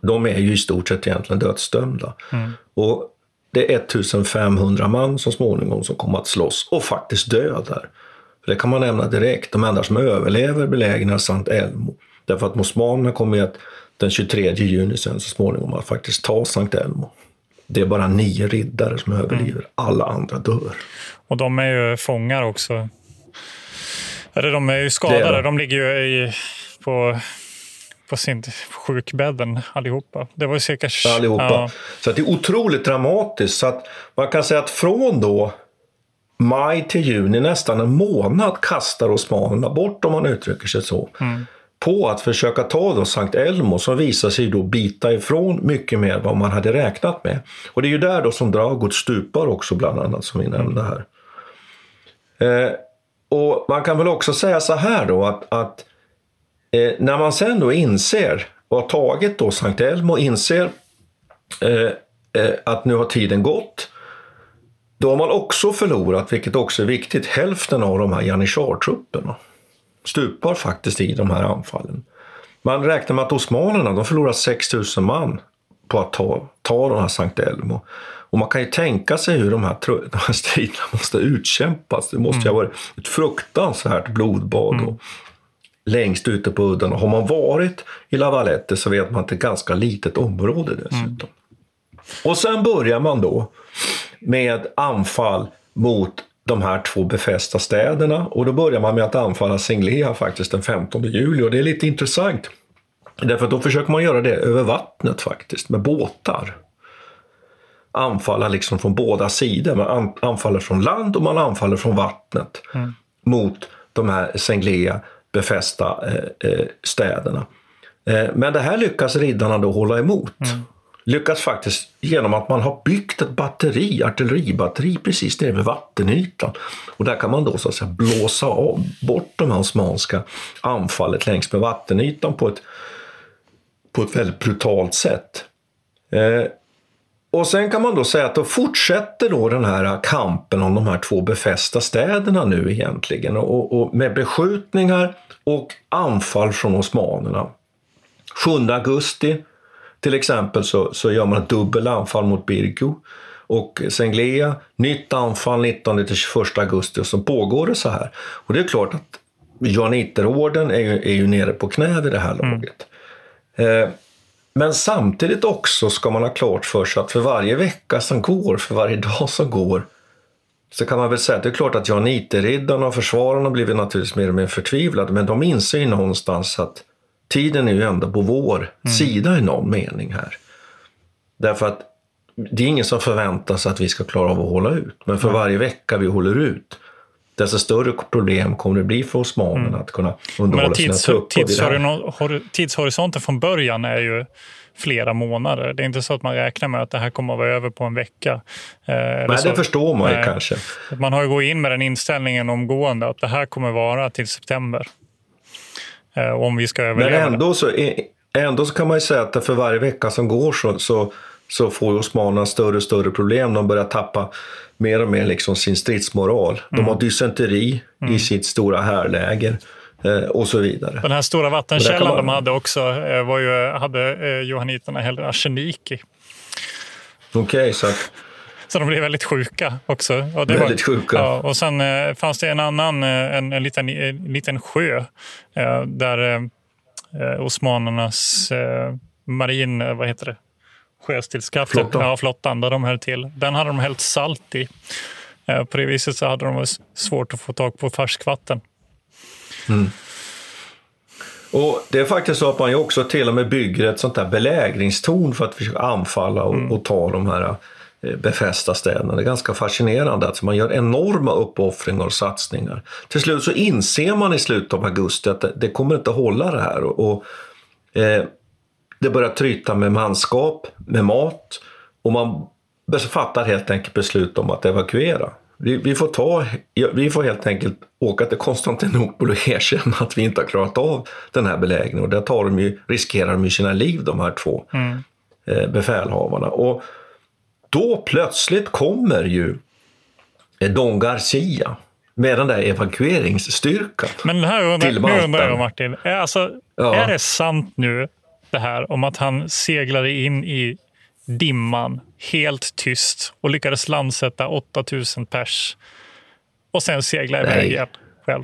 De är ju i stort sett egentligen dödsdömda. Mm. Och det är 1500 man så småningom som kommer att slåss och faktiskt dö där. det kan man nämna direkt. De enda som överlever belägnar Sankt Elmo. Därför att osmanerna kommer att den 23 juni sen så småningom att faktiskt ta Sankt Elmo. Det är bara nio riddare som överlever. Mm. Alla andra dör. Och de är ju fångar också. Eller de är ju skadade. Är de ligger ju i, på, på sin sjukbädden allihopa. Det var ju cirka... Allihopa. Ja. Så det är otroligt dramatiskt. Så att man kan säga att från då maj till juni, nästan en månad, kastar osmanerna bort om man uttrycker sig så. Mm på att försöka ta då Sankt Elmo som visar sig då bita ifrån mycket mer vad man hade räknat med. Och det är ju där då som Dragut stupar också bland annat som vi nämnde här. Eh, och man kan väl också säga så här då att, att eh, när man sen då inser och har tagit då Sankt Elmo och inser eh, eh, att nu har tiden gått då har man också förlorat, vilket också är viktigt, hälften av de här janitjartrupperna stupar faktiskt i de här anfallen. Man räknar med att osmanerna de förlorar 6 000 man på att ta, ta de här Sankt Elmo. Och man kan ju tänka sig hur de här, de här striderna måste utkämpas. Det måste mm. ju ha varit ett fruktansvärt blodbad. Mm. Och längst ute på udden. Och har man varit i Lavalette så vet man att det är ett ganska litet område dessutom. Mm. Och sen börjar man då med anfall mot de här två befästa städerna och då börjar man med att anfalla Singlea faktiskt den 15 juli och det är lite intressant. Därför att då försöker man göra det över vattnet faktiskt, med båtar. Anfalla liksom från båda sidor. Man anfaller från land och man anfaller från vattnet mm. mot de här Singlea befästa eh, eh, städerna. Eh, men det här lyckas riddarna då hålla emot. Mm lyckats faktiskt genom att man har byggt ett batteri, artilleribatteri precis nere vid vattenytan. Och där kan man då så att säga blåsa av, bort de osmanska anfallet längs med vattenytan på ett, på ett väldigt brutalt sätt. Eh, och sen kan man då säga att då fortsätter då den här kampen om de här två befästa städerna nu egentligen och, och med beskjutningar och anfall från osmanerna. 7 augusti till exempel så, så gör man ett dubbel anfall mot Birgu och Senglea, nytt anfall 19 till 21 augusti och så pågår det så här. Och det är klart att Johanniterorden är ju, är ju nere på knä vid det här mm. laget. Mm. Eh, men samtidigt också ska man ha klart för sig att för varje vecka som går, för varje dag som går, så kan man väl säga att det är klart att Johanniterriddarna och försvararna har blivit naturligtvis mer och mer förtvivlade, men de inser ju någonstans att tiden är ju ändå på vår mm. sida i någon mening här. Därför att det är ingen som förväntar sig att vi ska klara av att hålla ut. Men för varje vecka vi håller ut, desto större problem kommer det bli för osmanerna mm. att kunna underhålla tids, sina trupper. tidshorisonten från början är ju flera månader. Det är inte så att man räknar med att det här kommer att vara över på en vecka. Eh, Nej, så, det förstår man ju eh, kanske. Man har ju gått in med den inställningen omgående att det här kommer vara till september. Eh, om vi ska överleva. Men ändå så, ändå så kan man ju säga att för varje vecka som går så, så, så får osmanerna större och större problem. De börjar tappa mer och mer liksom sin stridsmoral. De mm. har dysenteri mm. i sitt stora härläger eh, och så vidare. Den här stora vattenkällan man... de hade också eh, var ju, hade johanniterna hellre arsenik i. Okej, okay, så att... Så de blev väldigt sjuka också. Och det väldigt var, sjuka. Ja, och sen eh, fanns det en annan, eh, en, en, liten, en liten sjö eh, där eh, osmanernas eh, marin, vad heter det? Sjöstridskrafter, flottan. Ja, flottan, där de höll till. Den hade de hällt salt i. Eh, på det viset så hade de svårt att få tag på färskvatten. Mm. Och Det är faktiskt så att man ju också till och med bygger ett sånt där belägringstorn för att försöka anfalla och, mm. och ta de här Eh, befästa städerna. Det är ganska fascinerande att man gör enorma uppoffringar och satsningar. Till slut så inser man i slutet av augusti att det, det kommer inte hålla det här. Och, och eh, det börjar tryta med manskap, med mat och man fattar helt enkelt beslut om att evakuera. Vi, vi, får ta, vi får helt enkelt åka till Konstantinopel och erkänna att vi inte har klarat av den här belägringen. Och där tar de ju, riskerar de ju sina liv, de här två mm. eh, befälhavarna. Och då plötsligt kommer ju Don Garcia med den där evakueringsstyrkan Men här undrar, till Malta. Nu undrar jag Martin, är, alltså, ja. är det sant nu det här om att han seglade in i dimman helt tyst och lyckades landsätta 8000 pers och sen segla iväg igen själv?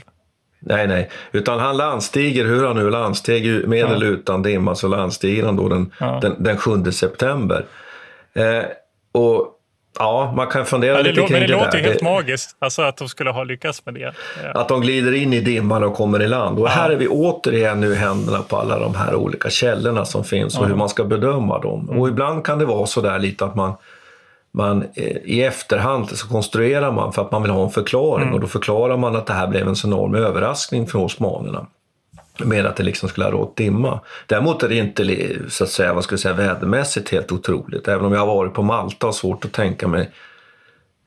Nej, nej, utan han landstiger, hur han nu landsteg, med ja. eller utan dimma, så landstiger han då den, ja. den, den 7 september. Eh, och Ja, man kan fundera ja, lite kring det, det där. Men det låter helt det, magiskt, alltså att de skulle ha lyckats med det. Ja. Att de glider in i dimman och kommer i land. Och ja. här är vi återigen nu händerna på alla de här olika källorna som finns och hur man ska bedöma dem. Mm. Och ibland kan det vara så där lite att man, man eh, i efterhand så konstruerar man för att man vill ha en förklaring mm. och då förklarar man att det här blev en så enorm överraskning för osmanerna med att det liksom skulle ha rått dimma. Däremot är det inte så att säga, vad ska jag säga, vädermässigt helt otroligt. Även om jag har varit på Malta och svårt att tänka mig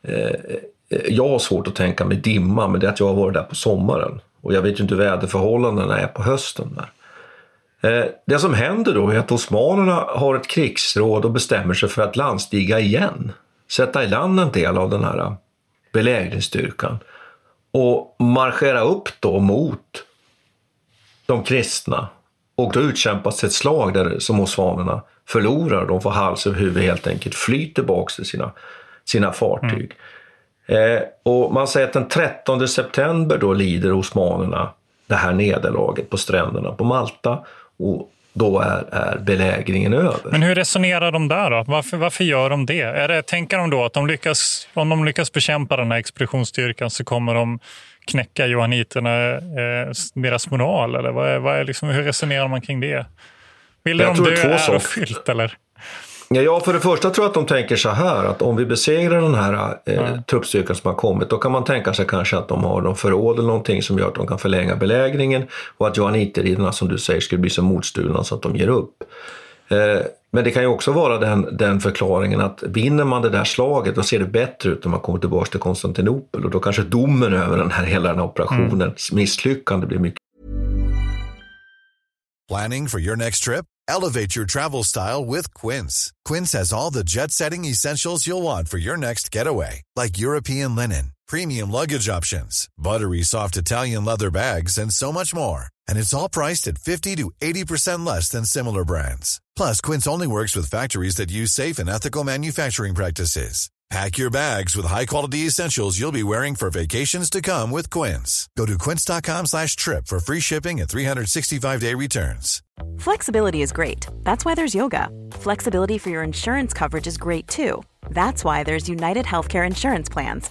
eh, eh, jag har svårt att tänka mig dimma, men det är att jag har varit där på sommaren. Och jag vet ju inte hur väderförhållandena är på hösten. där. Eh, det som händer då är att osmanerna har ett krigsråd och bestämmer sig för att landstiga igen. Sätta i land en del av den här belägringsstyrkan. Och marschera upp då mot de kristna. Och då utkämpas ett slag där som osmanerna förlorar. De får hals över huvud helt enkelt, flyr tillbaka till sina, sina fartyg. Mm. Eh, och man säger att den 13 september då lider osmanerna det här nederlaget på stränderna på Malta. Och då är, är belägringen över. Men hur resonerar de där då? Varför, varför gör de det? Är det? Tänker de då att de lyckas, om de lyckas bekämpa den här expeditionsstyrkan så kommer de knäcka johanniterna, eh, deras moral? Eller vad är, vad är liksom, hur resonerar man kring det? Vill de dö ärofyllt eller? Ja, för det första tror jag att de tänker så här att om vi besegrar den här eh, truppstyrkan som har kommit, då kan man tänka sig kanske att de har någon förråd eller någonting som gör att de kan förlänga belägringen och att johanniterriderna som du säger skulle bli så motstulna så att de ger upp. Eh, Men det kan ju också vara den, den förklaringen att vinner man det där slaget då ser det bättre ut när man kommer tillbaka till Konstantinopel och då kanske domen över den här hela den här operationens mm. misslyckande blir mycket. Planning for your next trip? Elevate your travel style with Quince. Quince has all the jet setting essentials you'll want for your next getaway. Like European linen, premium luggage options, buttery soft Italian leather bags and so much more. And it's all priced at 50 to 80% less than similar brands. Plus, Quince only works with factories that use safe and ethical manufacturing practices. Pack your bags with high-quality essentials you'll be wearing for vacations to come with Quince. Go to quince.com slash trip for free shipping and 365-day returns. Flexibility is great. That's why there's yoga. Flexibility for your insurance coverage is great too. That's why there's United Healthcare Insurance Plans.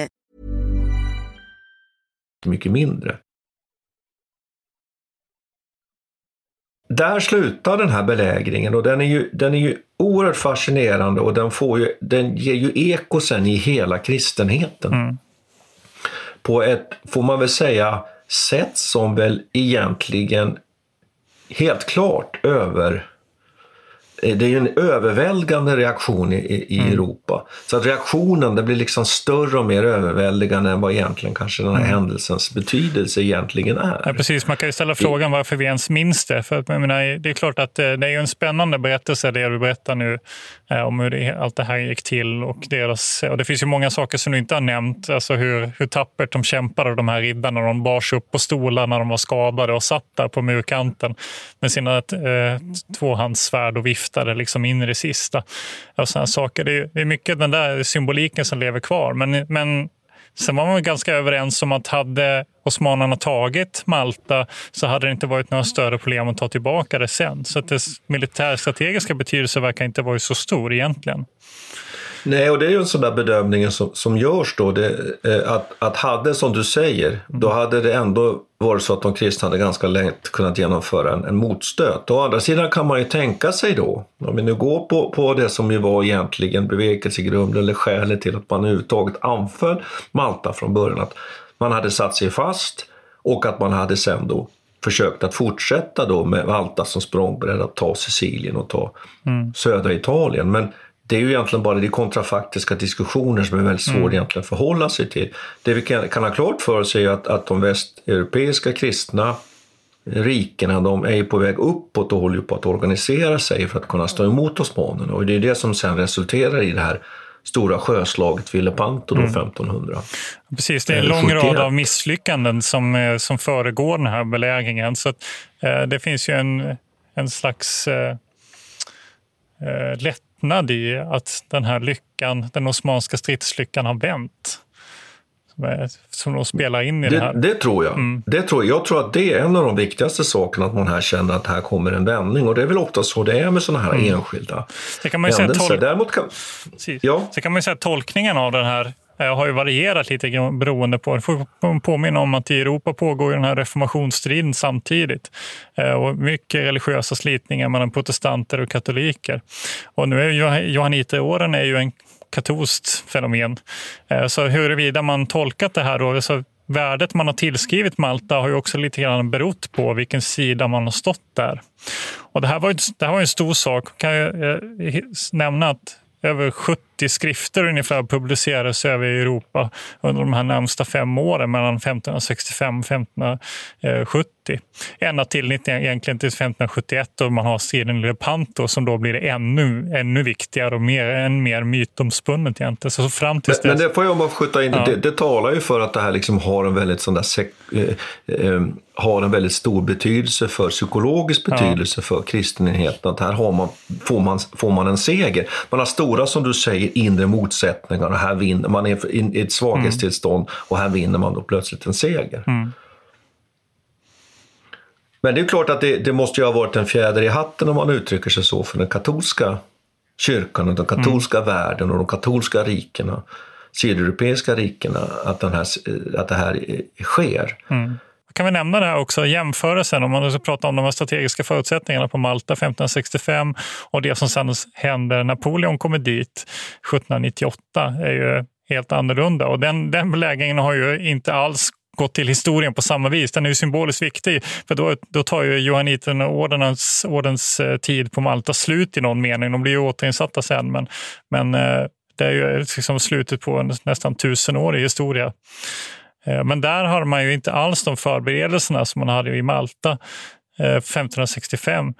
Mycket mindre. Där slutar den här belägringen och den är ju, den är ju oerhört fascinerande och den, får ju, den ger ju eko sen i hela kristenheten. Mm. På ett, får man väl säga, sätt som väl egentligen helt klart över det är ju en överväldigande reaktion i, i mm. Europa. Så att reaktionen det blir liksom större och mer överväldigande än vad egentligen kanske den här mm. händelsens betydelse egentligen är. Ja, precis, man kan ju ställa frågan varför vi ens minns det. För jag menar, det är klart att eh, det är en spännande berättelse det du berättar nu eh, om hur det, allt det här gick till. Och, deras, och det finns ju många saker som du inte har nämnt. Alltså hur, hur tappert de kämpade, de här riddarna. De bars upp på stolar när de var skadade och satt där på murkanten med sina eh, tvåhandssvärd och vift viftade liksom in i det sista. Och såna saker. Det är, det är mycket den där symboliken som lever kvar. Men, men sen var man ganska överens om att hade osmanerna tagit Malta så hade det inte varit några större problem att ta tillbaka det sen. Så att dess militärstrategiska betydelse verkar inte vara så stor egentligen. Nej, och det är ju en sån där bedömning som, som görs då. Det, eh, att, att hade, som du säger, då mm. hade det ändå varit så att de kristna hade ganska lätt kunnat genomföra en, en motstöt. Å andra sidan kan man ju tänka sig då, om vi nu går på, på det som ju var egentligen bevekelsegrunden eller skälet till att man överhuvudtaget anföll Malta från början, att man hade satt sig fast och att man hade sen då försökt att fortsätta då med Malta som språngbräda att ta Sicilien och ta mm. södra Italien. Men det är ju egentligen bara de kontrafaktiska diskussioner som är väldigt svåra mm. egentligen att förhålla sig till. Det vi kan, kan ha klart för oss är att, att de västeuropeiska kristna rikena de är på väg uppåt och håller på att organisera sig för att kunna stå emot osmanerna. Och det är det som sen resulterar i det här stora sjöslaget vid Lepanto då, mm. 1500. Precis, det är en lång 71. rad av misslyckanden som, eh, som föregår den här belägringen. Så att, eh, det finns ju en, en slags eh, eh lätt lättnad i att den här lyckan, den osmanska stridslyckan har vänt. Som de spelar in i det, det här. Det tror jag. Mm. Det tror jag. jag tror att det är en av de viktigaste sakerna, att man här känner att här kommer en vändning. Och det är väl ofta så det är med sådana här mm. enskilda det kan man händelser. Säga, tol- Däremot kan... Ja. Så kan man säga att tolkningen av den här Eh, har ju varierat lite beroende på. Jag får påminna om att i Europa pågår den här reformationsstriden samtidigt. Eh, och mycket religiösa slitningar mellan protestanter och katoliker. Och nu är Johanniteåren är ju en katolskt fenomen. Eh, så huruvida man tolkat det här då, så värdet man har tillskrivit Malta har ju också lite grann berott på vilken sida man har stått där. Och det här var, det här var en stor sak. Kan jag nämna att över 70 70 skrifter ungefär publicerades över Europa under de här närmsta fem åren mellan 1565 och 1570. Ända till egentligen till 1571 då man har striden i Lepanto som då blir ännu, ännu viktigare och mer, än mer mytomspunnet egentligen. Så fram till men, men det får jag bara skjuta in, ja. det, det talar ju för att det här liksom har en väldigt sån där eh, eh, har en väldigt stor betydelse för psykologisk betydelse ja. för kristenheten. Att här har man, får, man, får man en seger. Man har stora, som du säger, inre motsättningar och här vinner man är i ett svaghetstillstånd mm. och här vinner man då plötsligt en seger. Mm. Men det är klart att det, det, måste ju ha varit en fjäder i hatten om man uttrycker sig så för den katolska kyrkan och den katolska mm. världen och de katolska rikena, sydeuropeiska rikena, att, den här, att det här sker. Mm. Kan vi nämna det här också, jämförelsen om man ska prata om de här strategiska förutsättningarna på Malta 1565 och det som sedan händer när Napoleon kommer dit 1798 är ju helt annorlunda. Och den, den belägringen har ju inte alls gått till historien på samma vis. Den är ju symboliskt viktig, för då, då tar ju Johanniterordens ordens eh, tid på Malta slut i någon mening. De blir ju återinsatta sen, men, men eh, det är ju liksom slutet på en nästan tusenårig historia. Eh, men där har man ju inte alls de förberedelserna som man hade i Malta eh, 1565.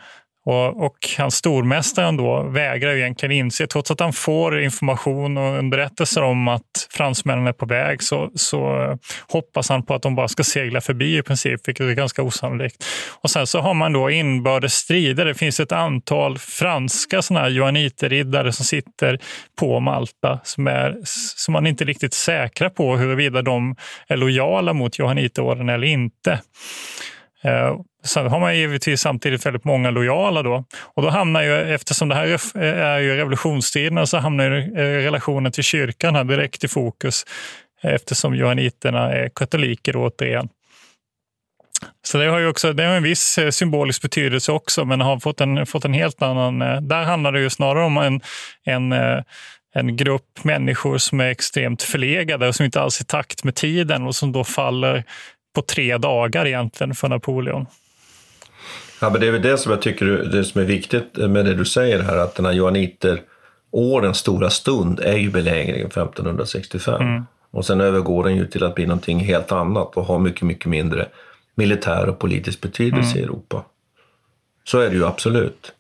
Och, och hans stormästaren då vägrar egentligen inse, trots att han får information och underrättelser om att fransmännen är på väg, så, så hoppas han på att de bara ska segla förbi i princip, vilket är ganska osannolikt. Och sen så har man då inbördes strider. Det finns ett antal franska såna här johanniterriddare som sitter på Malta som, är, som man inte är riktigt säkra på huruvida de är lojala mot johanniterorden eller inte. Eh, Sen har man givetvis samtidigt väldigt många lojala då. Och då hamnar ju, eftersom det här är ju revolutionstiderna, så hamnar ju eh, relationen till kyrkan här direkt i fokus eftersom johanniterna är katoliker återigen. Så det har ju också det har en viss eh, symbolisk betydelse också, men har fått en, fått en helt annan... Eh, där handlar det ju snarare om en, en, en grupp människor som är extremt förlegade och som inte alls är i takt med tiden och som då faller på tre dagar egentligen för Napoleon. Ja, men det är väl det som jag tycker det som är viktigt med det du säger här, att den här Johanniterordens stora stund är ju belägringen 1565. Mm. Och sen övergår den ju till att bli någonting helt annat och har mycket, mycket mindre militär och politisk betydelse mm. i Europa. Så är det ju absolut.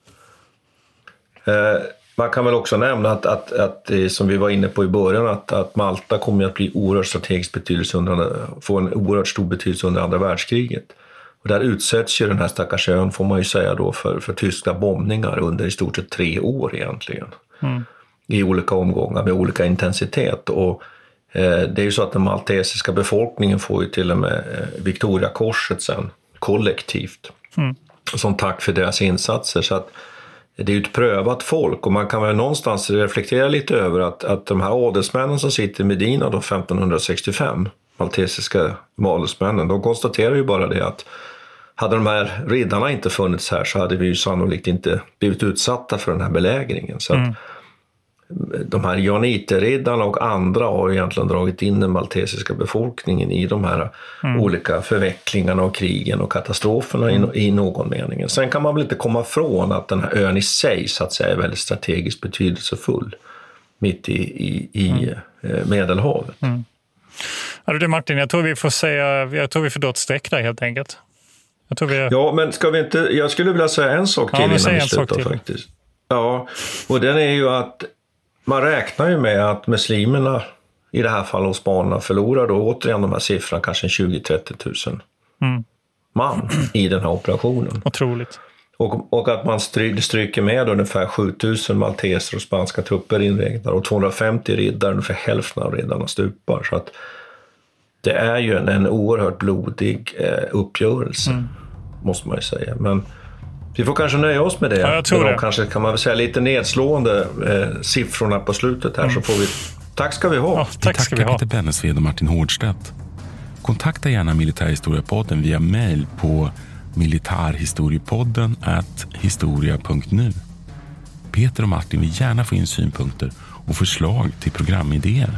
Eh, man kan väl också nämna att, att, att, som vi var inne på i början, att, att Malta kommer att bli oerhört strategisk betydelse under, få en oerhört stor betydelse under andra världskriget. Och där utsätts ju den här stackars ön, får man ju säga då, för, för tyska bombningar under i stort sett tre år egentligen. Mm. I olika omgångar med olika intensitet. Och eh, det är ju så att den maltesiska befolkningen får ju till och med eh, Victoriakorset sen, kollektivt. Mm. Som tack för deras insatser. Så att det är ju ett prövat folk och man kan väl någonstans reflektera lite över att, att de här adelsmännen som sitter i Medina då 1565, maltesiska adelsmännen, de konstaterar ju bara det att hade de här riddarna inte funnits här så hade vi ju sannolikt inte blivit utsatta för den här belägringen. Så mm. de här Johanniterriddarna och andra har egentligen dragit in den maltesiska befolkningen i de här mm. olika förvecklingarna och krigen och katastroferna mm. i, i, någon mening. Sen kan man väl inte komma ifrån att den här ön i sig så att säga är väldigt strategiskt betydelsefull mitt i, i, i mm. Eh, Medelhavet. Mm. Ja, du Martin, jag tror vi får säga, jag tror vi får dra ett streck där helt enkelt. Vi... Ja, men ska vi inte... Jag skulle vilja säga en sak till ja, innan vi slutar faktiskt. Ja, och den är ju att man räknar ju med att muslimerna, i det här fallet osmanerna, förlorar då återigen de här siffrorna, kanske 20-30 000 mm. man i den här operationen. Otroligt. Och, och att man stry, stryker med ungefär 7000 malteser och spanska trupper inräknade och 250 riddare, ungefär hälften av riddarna stupar. Så att det är ju en, en oerhört blodig eh, uppgörelse. Mm måste man ju säga. Men vi får kanske nöja oss med det. Ja, jag tror de kanske kan man väl säga lite nedslående eh, siffrorna på slutet här. Mm. Så får vi, tack ska vi ha. Ja, tack vi tackar Peter Bennesved och Martin Hårdstedt. Kontakta gärna Militärhistoriepodden via mail på militarhistoriepodden historia.nu. Peter och Martin vill gärna få in synpunkter och förslag till programidéer.